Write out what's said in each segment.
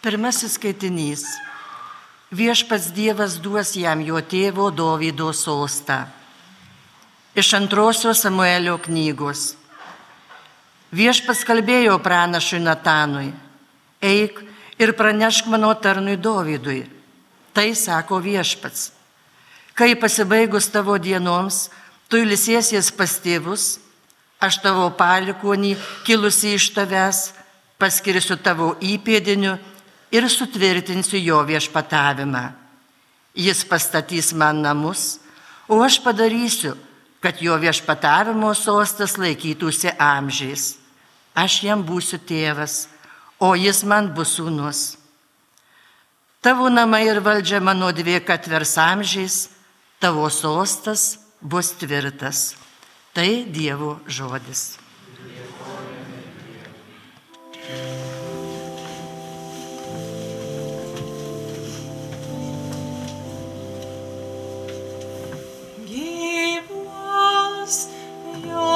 Pirmasis skaitinys. Viešpats Dievas duos jam jo tėvo Dovydo sostą. Iš antrosios Samuelio knygos. Viešpats kalbėjo pranašui Natanui. Eik ir pranešk mano tarnui Dovydui. Tai sako viešpats. Kai pasibaigus tavo dienoms, tu ilsiesies pas tėvus, aš tavo palikonį kilusi iš tavęs, paskirsiu tavo įpėdiniu ir sutvirtinsiu jo viešpatavimą. Jis pastatys man namus, o aš padarysiu, kad jo viešpatavimo sostas laikytųsi amžiais. Aš jam būsiu tėvas, o jis man bus sūnus. Tavo namai ir valdžia mano dvieka tvers amžiais, tavo sostas bus tvirtas. Tai Dievo žodis. amžius.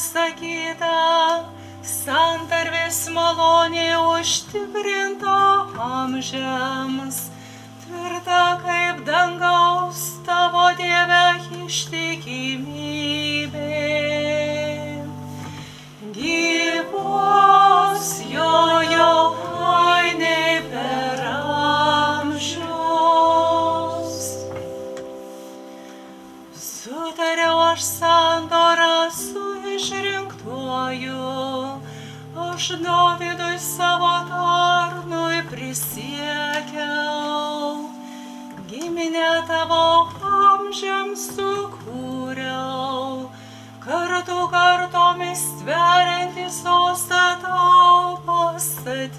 pasakyta, santarvės malonė užtikrinta amžiams, tvirta kaip dangaus tavo Dieve ištikimybė. Gyvos jojo ainiai per amžius. Sutariau aš sandorą išrinktuoju, aš Dovydui savo tarnui prisiekiau, giminę tavo amžiams sukūriau kartu kartomis tveriantį sostą tau pastatysiu.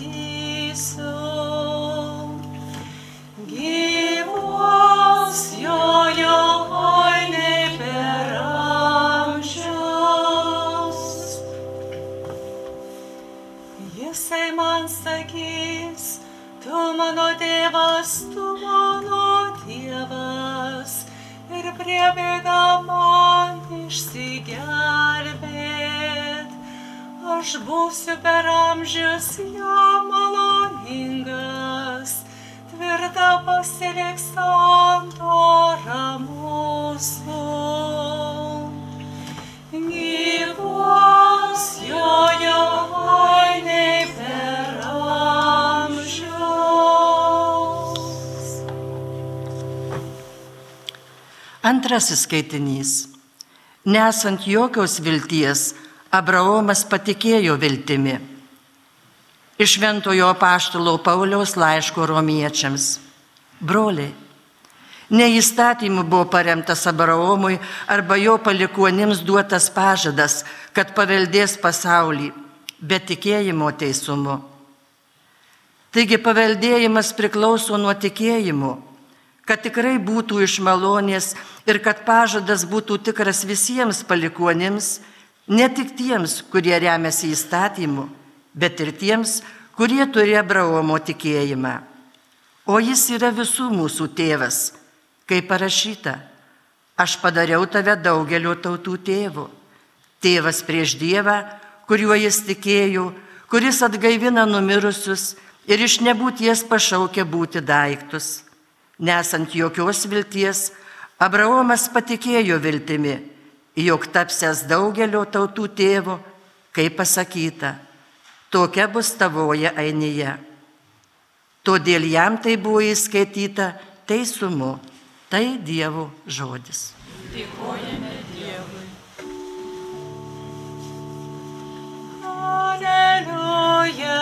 Gyvos jojo mano tėvas, tu mano tėvas ir priebėga man išsigelbėt. Aš būsiu per amžius jam maloningas, tvirta pasiliks santora Antrasis skaitinys. Nesant jokios vilties, Abraomas patikėjo viltimi. Iš Ventojo paštalo Pauliaus laiško romiečiams. Broliai, ne įstatymu buvo paremtas Abraomui arba jo palikuonims duotas pažadas, kad paveldės pasaulį, bet tikėjimo teisumu. Taigi paveldėjimas priklauso nuo tikėjimo kad tikrai būtų iš malonės ir kad pažadas būtų tikras visiems palikuonims, ne tik tiems, kurie remiasi įstatymu, bet ir tiems, kurie turi Abraomo tikėjimą. O jis yra visų mūsų tėvas, kaip parašyta, aš padariau tave daugelio tautų tėvu. Tėvas prieš Dievą, kuriuo jis tikėjo, kuris atgaivina numirusius ir iš nebūties pašaukia būti daiktus nesant jokios vilties, Abraomas patikėjo viltimi, jog tapsęs daugelio tautų tėvo, kaip pasakyta, tokia bus tavoje ainyje. Todėl jam tai buvo įskaityta teisumu, tai Dievo žodis. Dėkojame Dievui. Alleluja,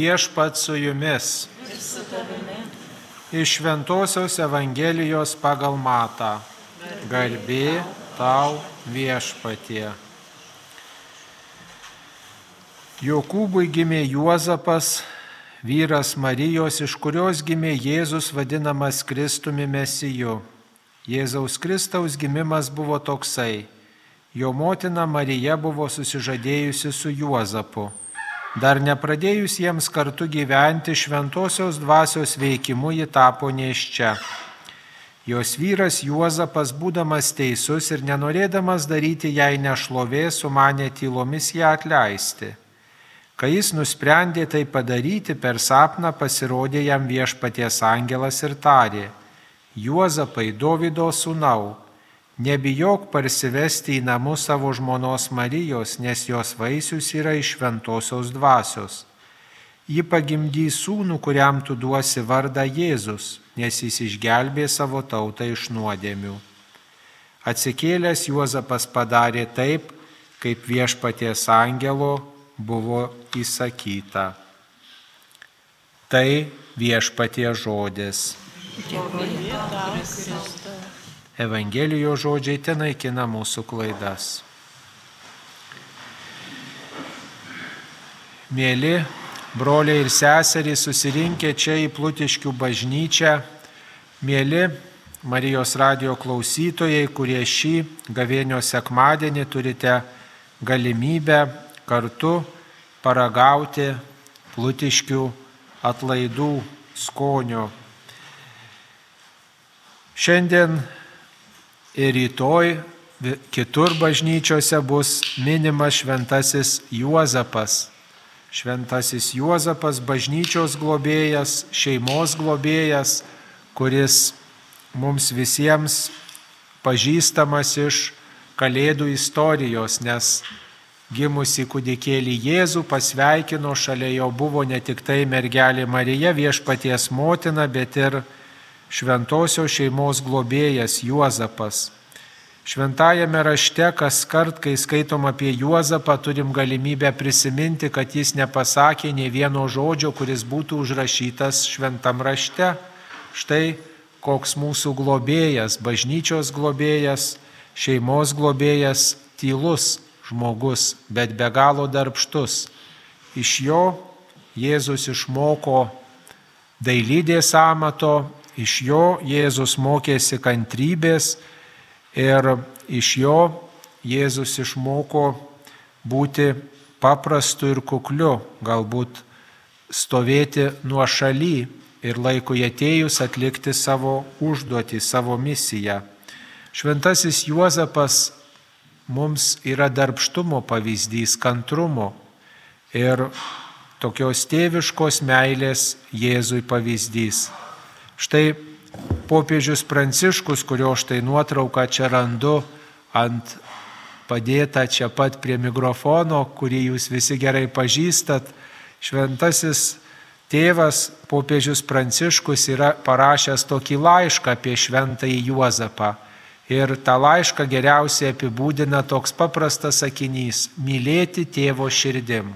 Viešpat su jumis. Iš Šventojios Evangelijos pagal Matą. Garbė tau viešpatie. Jokūbui gimė Juozapas, vyras Marijos, iš kurios gimė Jėzus vadinamas Kristumi Mesiju. Jėzaus Kristaus gimimas buvo toksai. Jo motina Marija buvo susižadėjusi su Juozapu. Dar nepradėjus jiems kartu gyventi šventosios dvasios veikimu ji tapo neščia. Jos vyras Juozapas, būdamas teisus ir nenorėdamas daryti jai nešlovė, sumanė tylomis ją atleisti. Kai jis nusprendė tai padaryti, per sapną pasirodė jam viešpaties angelas ir tarė, Juozapai, Dovido sūnau, nebijok parsivesti į namus savo žmonos Marijos, nes jos vaisius yra iš šventosios dvasios. Ji pagimdys sūnų, kuriam tu duosi vardą Jėzus, nes jis išgelbė savo tautą iš nuodėmių. Atsikėlęs Juozapas padarė taip, kaip viešpaties angelo buvo įsakyta. Tai viešpatie žodis. Evangelijos žodžiai ten naikina mūsų klaidas. Mėly broliai ir seserys susirinkę čia į Plutiškių bažnyčią, mėly Marijos radio klausytojai, kurie šį gavėnio sekmadienį turite galimybę kartu paragauti Plutiškių atlaidų skonio Šiandien ir rytoj kitur bažnyčiose bus minimas šventasis Juozapas. Šventasis Juozapas bažnyčios globėjas, šeimos globėjas, kuris mums visiems pažįstamas iš Kalėdų istorijos, nes gimusi kūdikėlį Jėzų pasveikino, šalia jo buvo ne tik tai mergelė Marija viešpaties motina, bet ir šventosios šeimos globėjas Juozapas. Šventajame rašte, kas kart, kai skaitom apie Juozapą, turim galimybę prisiminti, kad jis nepasakė nei vieno žodžio, kuris būtų užrašytas šventam rašte. Štai koks mūsų globėjas, bažnyčios globėjas, šeimos globėjas, tylus žmogus, bet be galo darbštus. Iš jo Jėzus išmoko dailydės amato, Iš jo Jėzus mokėsi kantrybės ir iš jo Jėzus išmoko būti paprastu ir kukliu, galbūt stovėti nuo šaly ir laikui atėjus atlikti savo užduotį, savo misiją. Šventasis Juozapas mums yra darbštumo pavyzdys, kantrumo ir tokios tėviškos meilės Jėzui pavyzdys. Štai popiežius Pranciškus, kurio štai nuotrauką čia randu ant padėta čia pat prie mikrofono, kurį jūs visi gerai pažįstat, šventasis tėvas popiežius Pranciškus yra parašęs tokį laišką apie šventąjį Juozapą. Ir tą laišką geriausiai apibūdina toks paprastas sakinys - mylėti tėvo širdim.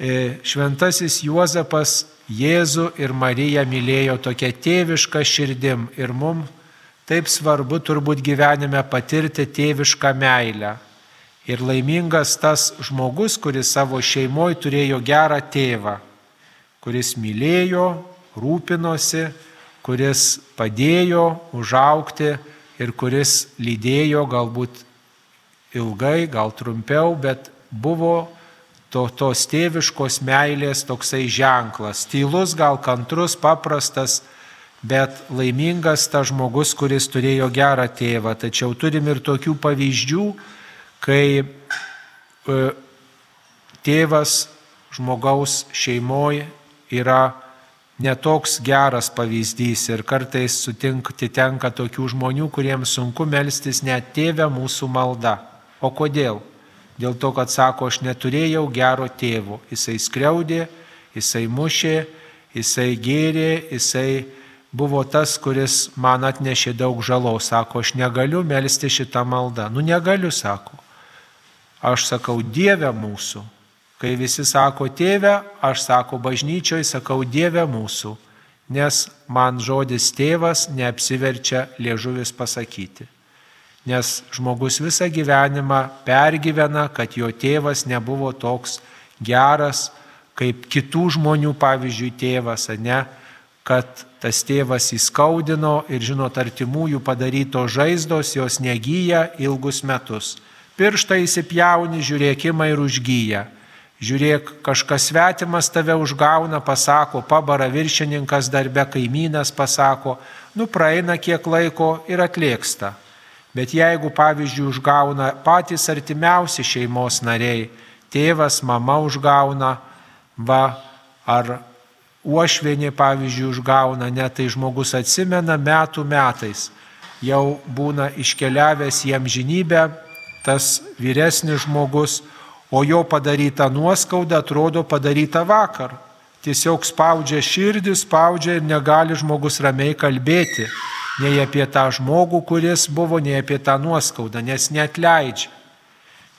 E, šventasis Juozapas Jėzų ir Mariją mylėjo tokia tėviška širdim ir mums taip svarbu turbūt gyvenime patirti tėvišką meilę. Ir laimingas tas žmogus, kuris savo šeimoje turėjo gerą tėvą, kuris mylėjo, rūpinosi, kuris padėjo užaukti ir kuris lydėjo galbūt ilgai, gal trumpiau, bet buvo to, tos tėviškos meilės toksai ženklas. Tylus, gal kantrus, paprastas, bet laimingas tas žmogus, kuris turėjo gerą tėvą. Tačiau turim ir tokių pavyzdžių, kai e, tėvas žmogaus šeimoje yra netoks geras pavyzdys ir kartais sutinkti tenka tokių žmonių, kuriems sunku melstis net tėvę mūsų malda. O kodėl? Dėl to, kad sako, aš neturėjau gero tėvo. Jisai skriaudė, jisai mušė, jisai gėrė, jisai buvo tas, kuris man atnešė daug žalos. Sako, aš negaliu melstį šitą maldą. Nu negaliu, sako. Aš sakau, Dieve mūsų, kai visi sako tėve, aš sako bažnyčioje, sakau Dieve mūsų, nes man žodis tėvas neapsiverčia liežuvis pasakyti. Nes žmogus visą gyvenimą pergyvena, kad jo tėvas nebuvo toks geras, kaip kitų žmonių, pavyzdžiui, tėvas, ne, kad tas tėvas įskaudino ir žinot, artimųjų padaryto žaizdos jos negyja ilgus metus. Pirštą įsipjauni, žiūrėkimą ir užgyja. Žiūrėk, kažkas svetimas tave užgauna, pasako, pabara viršininkas darbe, kaimynas pasako, nu praeina kiek laiko ir atlėksta. Bet jeigu, pavyzdžiui, užgauna patys artimiausi šeimos nariai, tėvas, mama užgauna, va, ar uošvienė, pavyzdžiui, užgauna, net tai žmogus atsimena metų metais, jau būna iškeliavęs jam žinybę, tas vyresnis žmogus, o jo padaryta nuoskauda atrodo padaryta vakar. Tiesiog spaudžia širdį, spaudžia ir negali žmogus ramiai kalbėti nei apie tą žmogų, kuris buvo, nei apie tą nuoskaudą, nes netleidžia.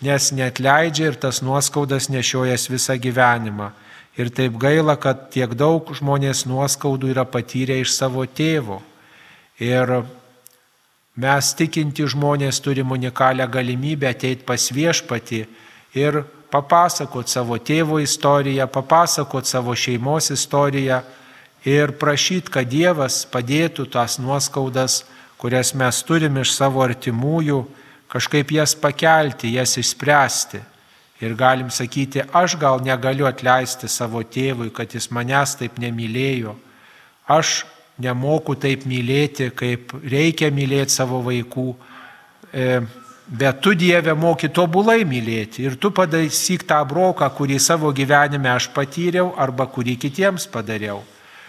Nes netleidžia ir tas nuoskaudas nešiojas visą gyvenimą. Ir taip gaila, kad tiek daug žmonės nuoskaudų yra patyrę iš savo tėvo. Ir mes tikinti žmonės turim unikalią galimybę ateiti pas viešpati ir papasakot savo tėvo istoriją, papasakot savo šeimos istoriją ir prašyti, kad Dievas padėtų tas nuoskaudas, kurias mes turim iš savo artimųjų, kažkaip jas pakelti, jas išspręsti. Ir galim sakyti, aš gal negaliu atleisti savo tėvui, kad jis manęs taip nemylėjo. Aš nemoku taip mylėti, kaip reikia mylėti savo vaikų. E, bet tu Dieve moki tobulai mylėti ir tu padaisyk tą broką, kurį savo gyvenime aš patyriau arba kurį kitiems padariau.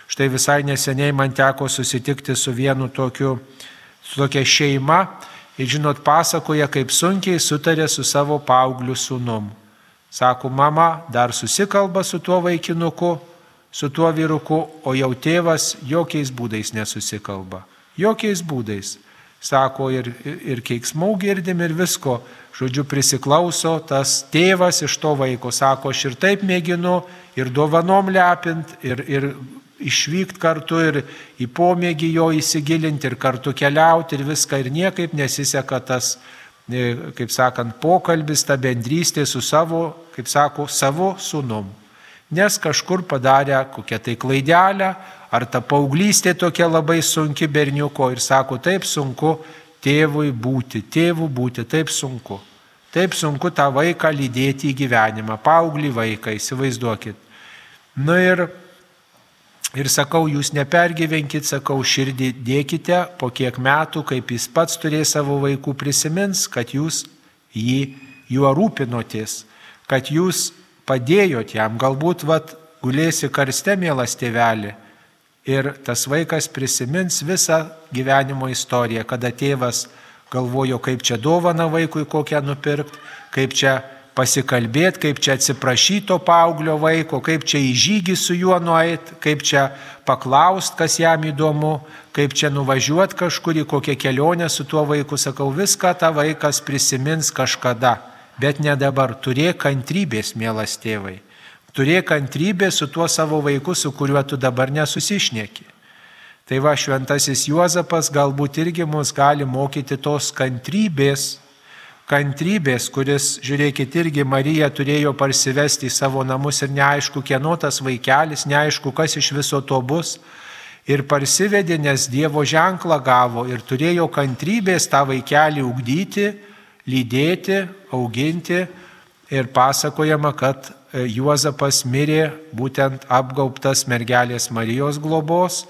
Štai visai neseniai man teko susitikti su vienu tokiu, su tokia šeima ir žinot, pasakoja, kaip sunkiai sutarė su savo paaugliu sūnumu. Sako, mama dar susikalba su tuo vaikinuku, su tuo vyruku, o jau tėvas jokiais būdais nesusikalba. Jokiais būdais. Sako, ir, ir keiksmų girdim ir visko. Žodžiu, prisiklauso tas tėvas iš to vaiko. Sako, aš ir taip mėginu, ir dovanom lepint, ir, ir išvykti kartu, ir į pomėgį jo įsigilinti, ir kartu keliauti, ir viską, ir niekaip nesiseka tas kaip sakant, pokalbis, ta bendrystė su savo, kaip sako, savo sūnum. Nes kažkur padarė kokią tai klaidelę, ar ta paauglystė tokia labai sunki berniuko ir sako, taip sunku tėvui būti, tėvų būti, taip sunku. Taip sunku tą vaiką lydėti į gyvenimą, paauglį vaiką, įsivaizduokit. Na ir Ir sakau, jūs nepergyvenkit, sakau, širdį dėkite, po kiek metų, kaip jis pats turės savo vaikų, prisimins, kad jūs jį, juo rūpinotės, kad jūs padėjot jam, galbūt vat, gulėsi karste, mielas tėvelį. Ir tas vaikas prisimins visą gyvenimo istoriją, kada tėvas galvojo, kaip čia dovana vaikui kokią nupirkti, kaip čia pasikalbėti, kaip čia atsiprašyto paauglio vaiko, kaip čia į žygį su juo nueit, kaip čia paklausti, kas jam įdomu, kaip čia nuvažiuoti kažkur į kokią kelionę su tuo vaiku. Sakau, viską tą vaikas prisimins kažkada, bet ne dabar. Turėk kantrybės, mielas tėvai. Turėk kantrybės su tuo savo vaiku, su kuriuo tu dabar nesusišneki. Tai va, šventasis Juozapas galbūt irgi mus gali mokyti tos kantrybės kantrybės, kuris, žiūrėkit, irgi Marija turėjo parsivesti į savo namus ir neaišku, kieno tas vaikelis, neaišku, kas iš viso to bus. Ir parsivedė, nes Dievo ženklą gavo ir turėjo kantrybės tą vaikelį ugdyti, lydėti, auginti. Ir pasakojama, kad e, Juozapas mirė būtent apgaubtas mergelės Marijos globos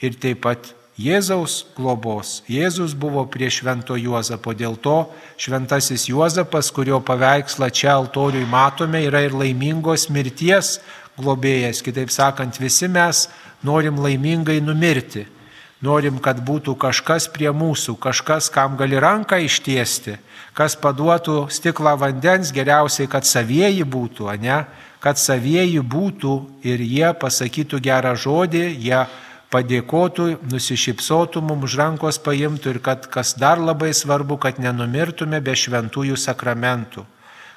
ir taip pat Jėzaus globos. Jėzus buvo prie švento Juozapo, dėl to šventasis Juozapas, kurio paveikslą čia altoriui matome, yra ir laimingos mirties globėjas. Kitaip sakant, visi mes norim laimingai numirti. Norim, kad būtų kažkas prie mūsų, kažkas, kam gali ranką ištiesti, kas paduotų stiklą vandens, geriausiai, kad savieji būtų, ne? Kad savieji būtų ir jie pasakytų gerą žodį, jie padėkotų, nusišypsotų, mums už rankos paimtų ir kad kas dar labai svarbu, kad nenumirtume be šventųjų sakramentų,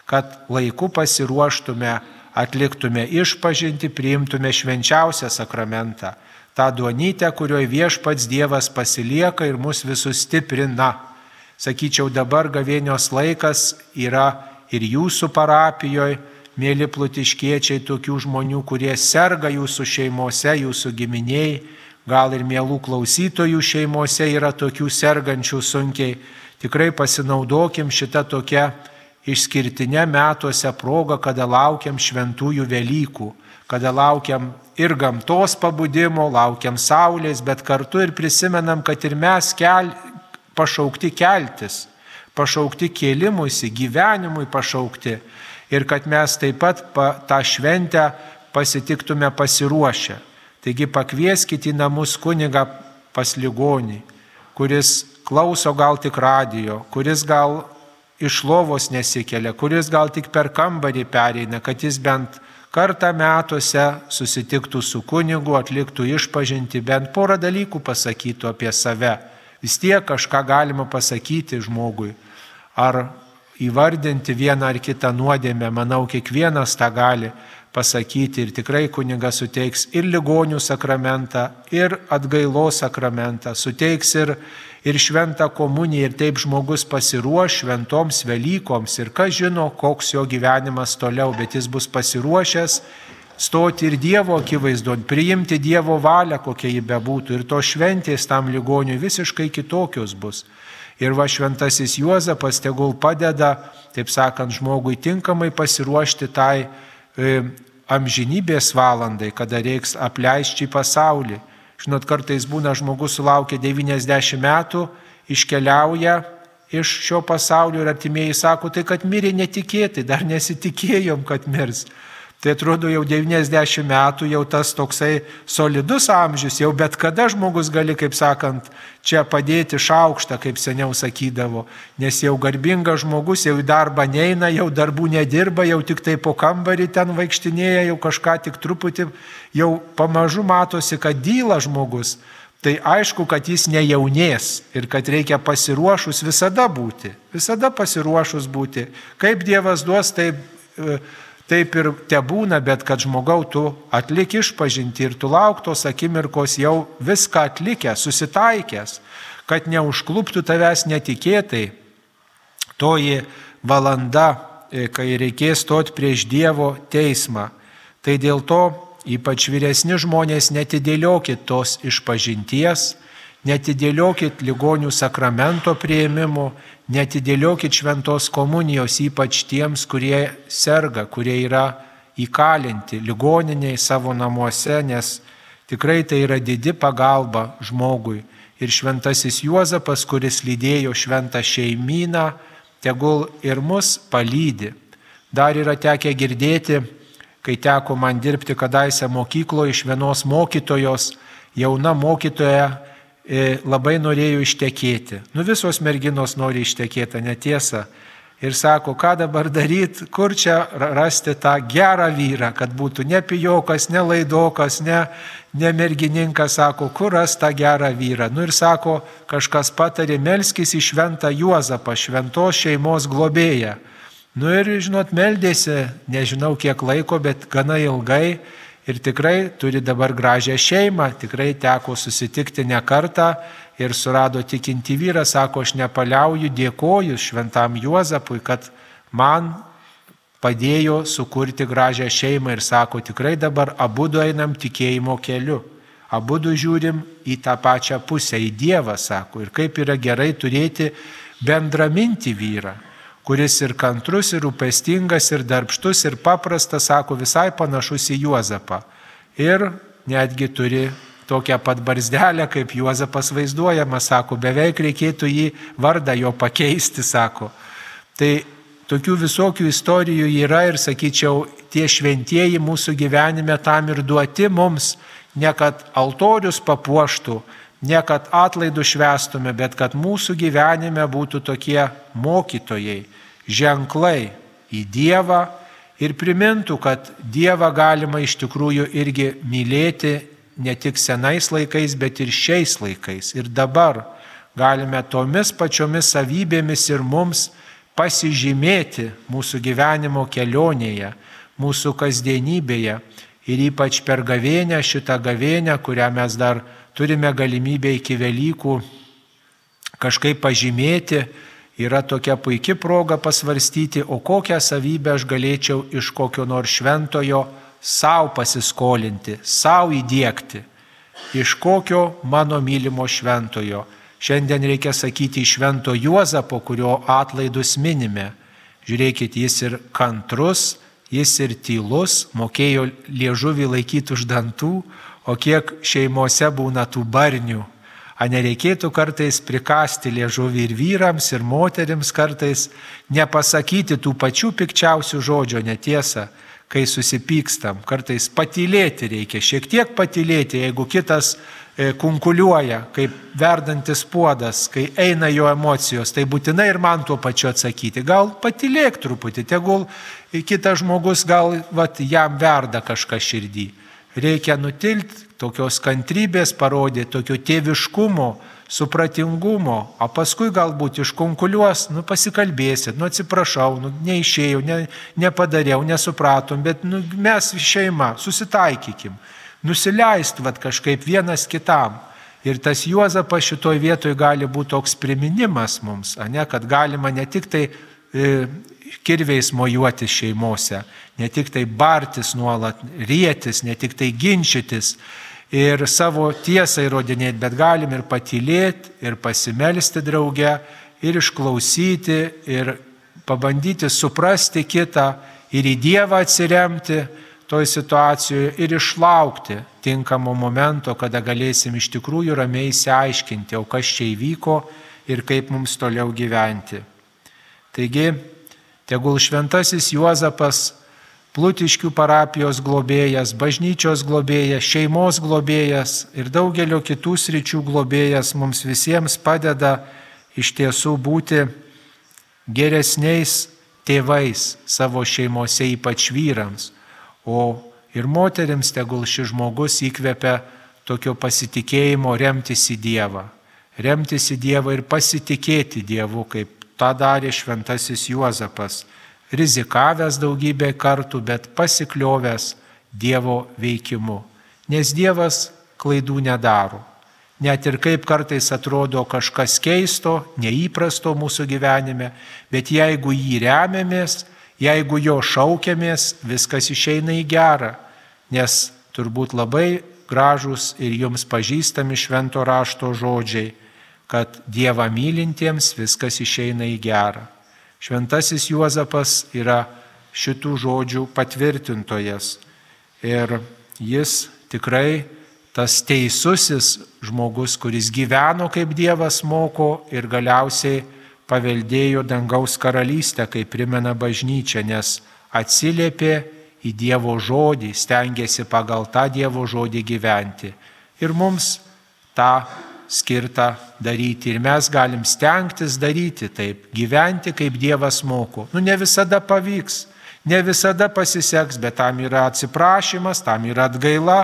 kad laiku pasiruoštume atliktume išpažinti, priimtume švenčiausią sakramentą, tą duonytę, kurioje viešpats Dievas pasilieka ir mus visus stiprina. Sakyčiau, dabar gavėnios laikas yra ir jūsų parapijoje, mėly plutiškiečiai, tokių žmonių, kurie serga jūsų šeimose, jūsų giminiai, gal ir mielų klausytojų šeimose yra tokių sergančių sunkiai. Tikrai pasinaudokim šitą tokią išskirtinę metuose progą, kada laukiam šventųjų Velykų, kada laukiam ir gamtos pabudimo, laukiam saulės, bet kartu ir prisimenam, kad ir mes kel, pašaukti keltis, pašaukti kėlimuisi, gyvenimui pašaukti ir kad mes taip pat pa, tą šventę pasitiktume pasiruošę. Taigi pakvieskite į namus kunigą pas ligonį, kuris klauso gal tik radio, kuris gal iš lovos nesikelia, kuris gal tik per kambarį pereina, kad jis bent kartą metuose susitiktų su kunigu, atliktų išpažinti, bent porą dalykų pasakytų apie save. Vis tiek kažką galima pasakyti žmogui. Ar įvardinti vieną ar kitą nuodėmę, manau, kiekvienas tą gali pasakyti ir tikrai kunigas suteiks ir ligonių sakramentą, ir atgailos sakramentą, suteiks ir, ir šventą komuniją ir taip žmogus pasiruoš šventoms Velykoms ir kas žino, koks jo gyvenimas toliau, bet jis bus pasiruošęs stoti ir Dievo akivaizdon, priimti Dievo valią, kokia ji bebūtų ir to šventės tam ligoniui visiškai kitokios bus. Ir va šventasis Juozapas tegul padeda, taip sakant, žmogui tinkamai pasiruošti tai amžinybės valandai, kada reiks apleisti pasaulį. Žinot, kartais būna žmogus sulaukia 90 metų, iškeliauja iš šio pasaulio ir artimieji sako, tai kad mirė netikėtai, dar nesitikėjom, kad mirs. Tai atrodo jau 90 metų, jau tas toksai solidus amžius, jau bet kada žmogus gali, kaip sakant, čia padėti šaukštą, kaip seniau sakydavo, nes jau garbingas žmogus jau į darbą neina, jau darbų nedirba, jau tik tai po kambarį ten vaikštinėja, jau kažką tik truputį, jau pamažu matosi, kad dyla žmogus. Tai aišku, kad jis nejaunės ir kad reikia pasiruošus visada būti, visada pasiruošus būti. Kaip Dievas duos, taip taip ir te būna, bet kad žmogau tu atlik išpažinti ir tu lauktos akimirkos jau viską atlikęs, susitaikęs, kad neužkluptų tavęs netikėtai toji valanda, e, kai reikės stoti prieš Dievo teismą. Tai dėl to ypač vyresni žmonės netidėliokit tos išpažinties, netidėliokit ligonių sakramento prieimimų, Netidėliokit šventos komunijos ypač tiems, kurie serga, kurie yra įkalinti ligoniniai savo namuose, nes tikrai tai yra didi pagalba žmogui. Ir šventasis Juozapas, kuris lydėjo šventą šeimyną, tegul ir mus palydi. Dar yra tekę girdėti, kai teko man dirbti kadaise mokykloje iš vienos mokytojos, jauna mokytoja labai norėjo ištekėti. Nu visos merginos nori ištekėti, netiesa. Ir sako, ką dabar daryti, kur čia rasti tą gerą vyrą, kad būtų ne pijokas, ne laidokas, ne, ne mergininkas, sako, kur ras tą gerą vyrą. Nu ir sako, kažkas patarė, melskis į šventą Juozapą, šventos šeimos globėją. Nu ir, žinot, meldėsi, nežinau kiek laiko, bet gana ilgai ir tikrai turi dabar gražią šeimą, tikrai teko susitikti ne kartą ir surado tikinti vyrą, sako, aš nepaliauju, dėkoju šventam Juozapui, kad man padėjo sukurti gražią šeimą. Ir sako, tikrai dabar abu einam tikėjimo keliu. Abu žiūrim į tą pačią pusę, į Dievą, sako, ir kaip yra gerai turėti bendraminti vyrą kuris ir kantrus, ir rūpestingas, ir darbštus, ir paprastas, sako, visai panašus į Juozapą. Ir netgi turi tokią pat barzdelę, kaip Juozapas vaizduojamas, sako, beveik reikėtų jį vardą jo pakeisti, sako. Tai tokių visokių istorijų yra ir, sakyčiau, tie šventieji mūsų gyvenime tam ir duoti mums, ne kad altorius papuoštų, ne kad atlaidų švestume, bet kad mūsų gyvenime būtų tokie mokytojai, ženklai į Dievą ir primintų, kad Dievą galima iš tikrųjų irgi mylėti ne tik senais laikais, bet ir šiais laikais. Ir dabar galime tomis pačiomis savybėmis ir mums pasižymėti mūsų gyvenimo kelionėje, mūsų kasdienybėje ir ypač per gavėnę, šitą gavėnę, kurią mes dar turime galimybę iki Velykų kažkaip pažymėti, yra tokia puikia proga pasvarstyti, o kokią savybę aš galėčiau iš kokio nors šventojo savo pasiskolinti, savo įdėkti, iš kokio mano mylimo šventojo. Šiandien reikia sakyti švento Juozapo, kurio atlaidus minime. Žiūrėkit, jis ir kantrus, jis ir tylus, mokėjo liežuvį laikyti už dantų, o kiek šeimose būna tų barnių Ar nereikėtų kartais prikasti liežuvį ir vyrams, ir moteriams kartais nepasakyti tų pačių pikčiausių žodžio netiesą, kai susipykstam. Kartais patylėti reikia, šiek tiek patylėti, jeigu kitas e, kunkuliuoja, kaip verdantis puodas, kai eina jo emocijos, tai būtinai ir man tuo pačiu atsakyti. Gal patylėk truputį, tegul kitas žmogus gal vat, jam verda kažką širdį. Reikia nutilti, tokios kantrybės parodyti, tokio tėviškumo, supratingumo, o paskui galbūt iškonkuliuos, nu pasikalbėsit, nu atsiprašau, nu neišėjau, ne, nepadariau, nesupratom, bet nu, mes šeima, susitaikykim, nusileist vat kažkaip vienas kitam. Ir tas Juozapas šitoj vietoj gali būti toks priminimas mums, ne, kad galima ne tik tai e, kirviais mojuoti šeimose, ne tik tai bartis nuolat, rėtis, ne tik tai ginčytis, ir savo tiesą įrodinėti, bet galim ir patylėti, ir pasimelsti drauge, ir išklausyti, ir pabandyti suprasti kitą, ir į Dievą atsiremti toj situacijoje, ir išlaukti tinkamo momento, kada galėsim iš tikrųjų ramiai įsiaiškinti, o kas čia įvyko ir kaip mums toliau gyventi. Taigi, tegul šventasis Juozapas Plutiškių parapijos globėjas, bažnyčios globėjas, šeimos globėjas ir daugelio kitų sričių globėjas mums visiems padeda iš tiesų būti geresniais tėvais savo šeimose, ypač vyrams. O ir moteriams tegul šis žmogus įkvepia tokio pasitikėjimo remtis į Dievą. Remtis į Dievą ir pasitikėti Dievu, kaip tą darė šventasis Juozapas rizikavęs daugybę kartų, bet pasikliovęs Dievo veikimu. Nes Dievas klaidų nedaro. Net ir kaip kartais atrodo kažkas keisto, neįprasto mūsų gyvenime, bet jeigu jį remiamės, jeigu jo šaukiamės, viskas išeina į gerą, nes turbūt labai gražus ir jums pažįstami švento rašto žodžiai, kad Dievą mylintiems viskas išeina į gerą. Šventasis Juozapas yra šitų žodžių patvirtintojas. Ir jis tikrai tas teisusis žmogus, kuris gyveno kaip Dievas moko ir galiausiai paveldėjo dangaus karalystę, kaip primena bažnyčia, nes atsiliepė į Dievo žodį, stengiasi pagal tą Dievo žodį gyventi. Ir mums tą skirta daryti ir mes galim stengtis daryti taip, gyventi kaip Dievas moko. Nu ne visada pavyks, ne visada pasiseks, bet tam yra atsiprašymas, tam yra atgaila,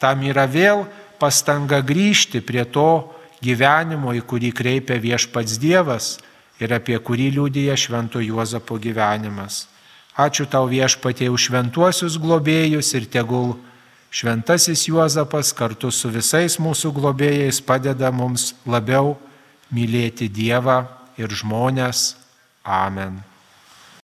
tam yra vėl pastanga grįžti prie to gyvenimo, į kurį kreipia viešpats Dievas ir apie kurį liūdėja Švento Juozapo gyvenimas. Ačiū tau viešpatie už šventuosius globėjus ir tegul Šventasis Juozapas kartu su visais mūsų globėjais padeda mums labiau mylėti Dievą ir žmonės. Amen.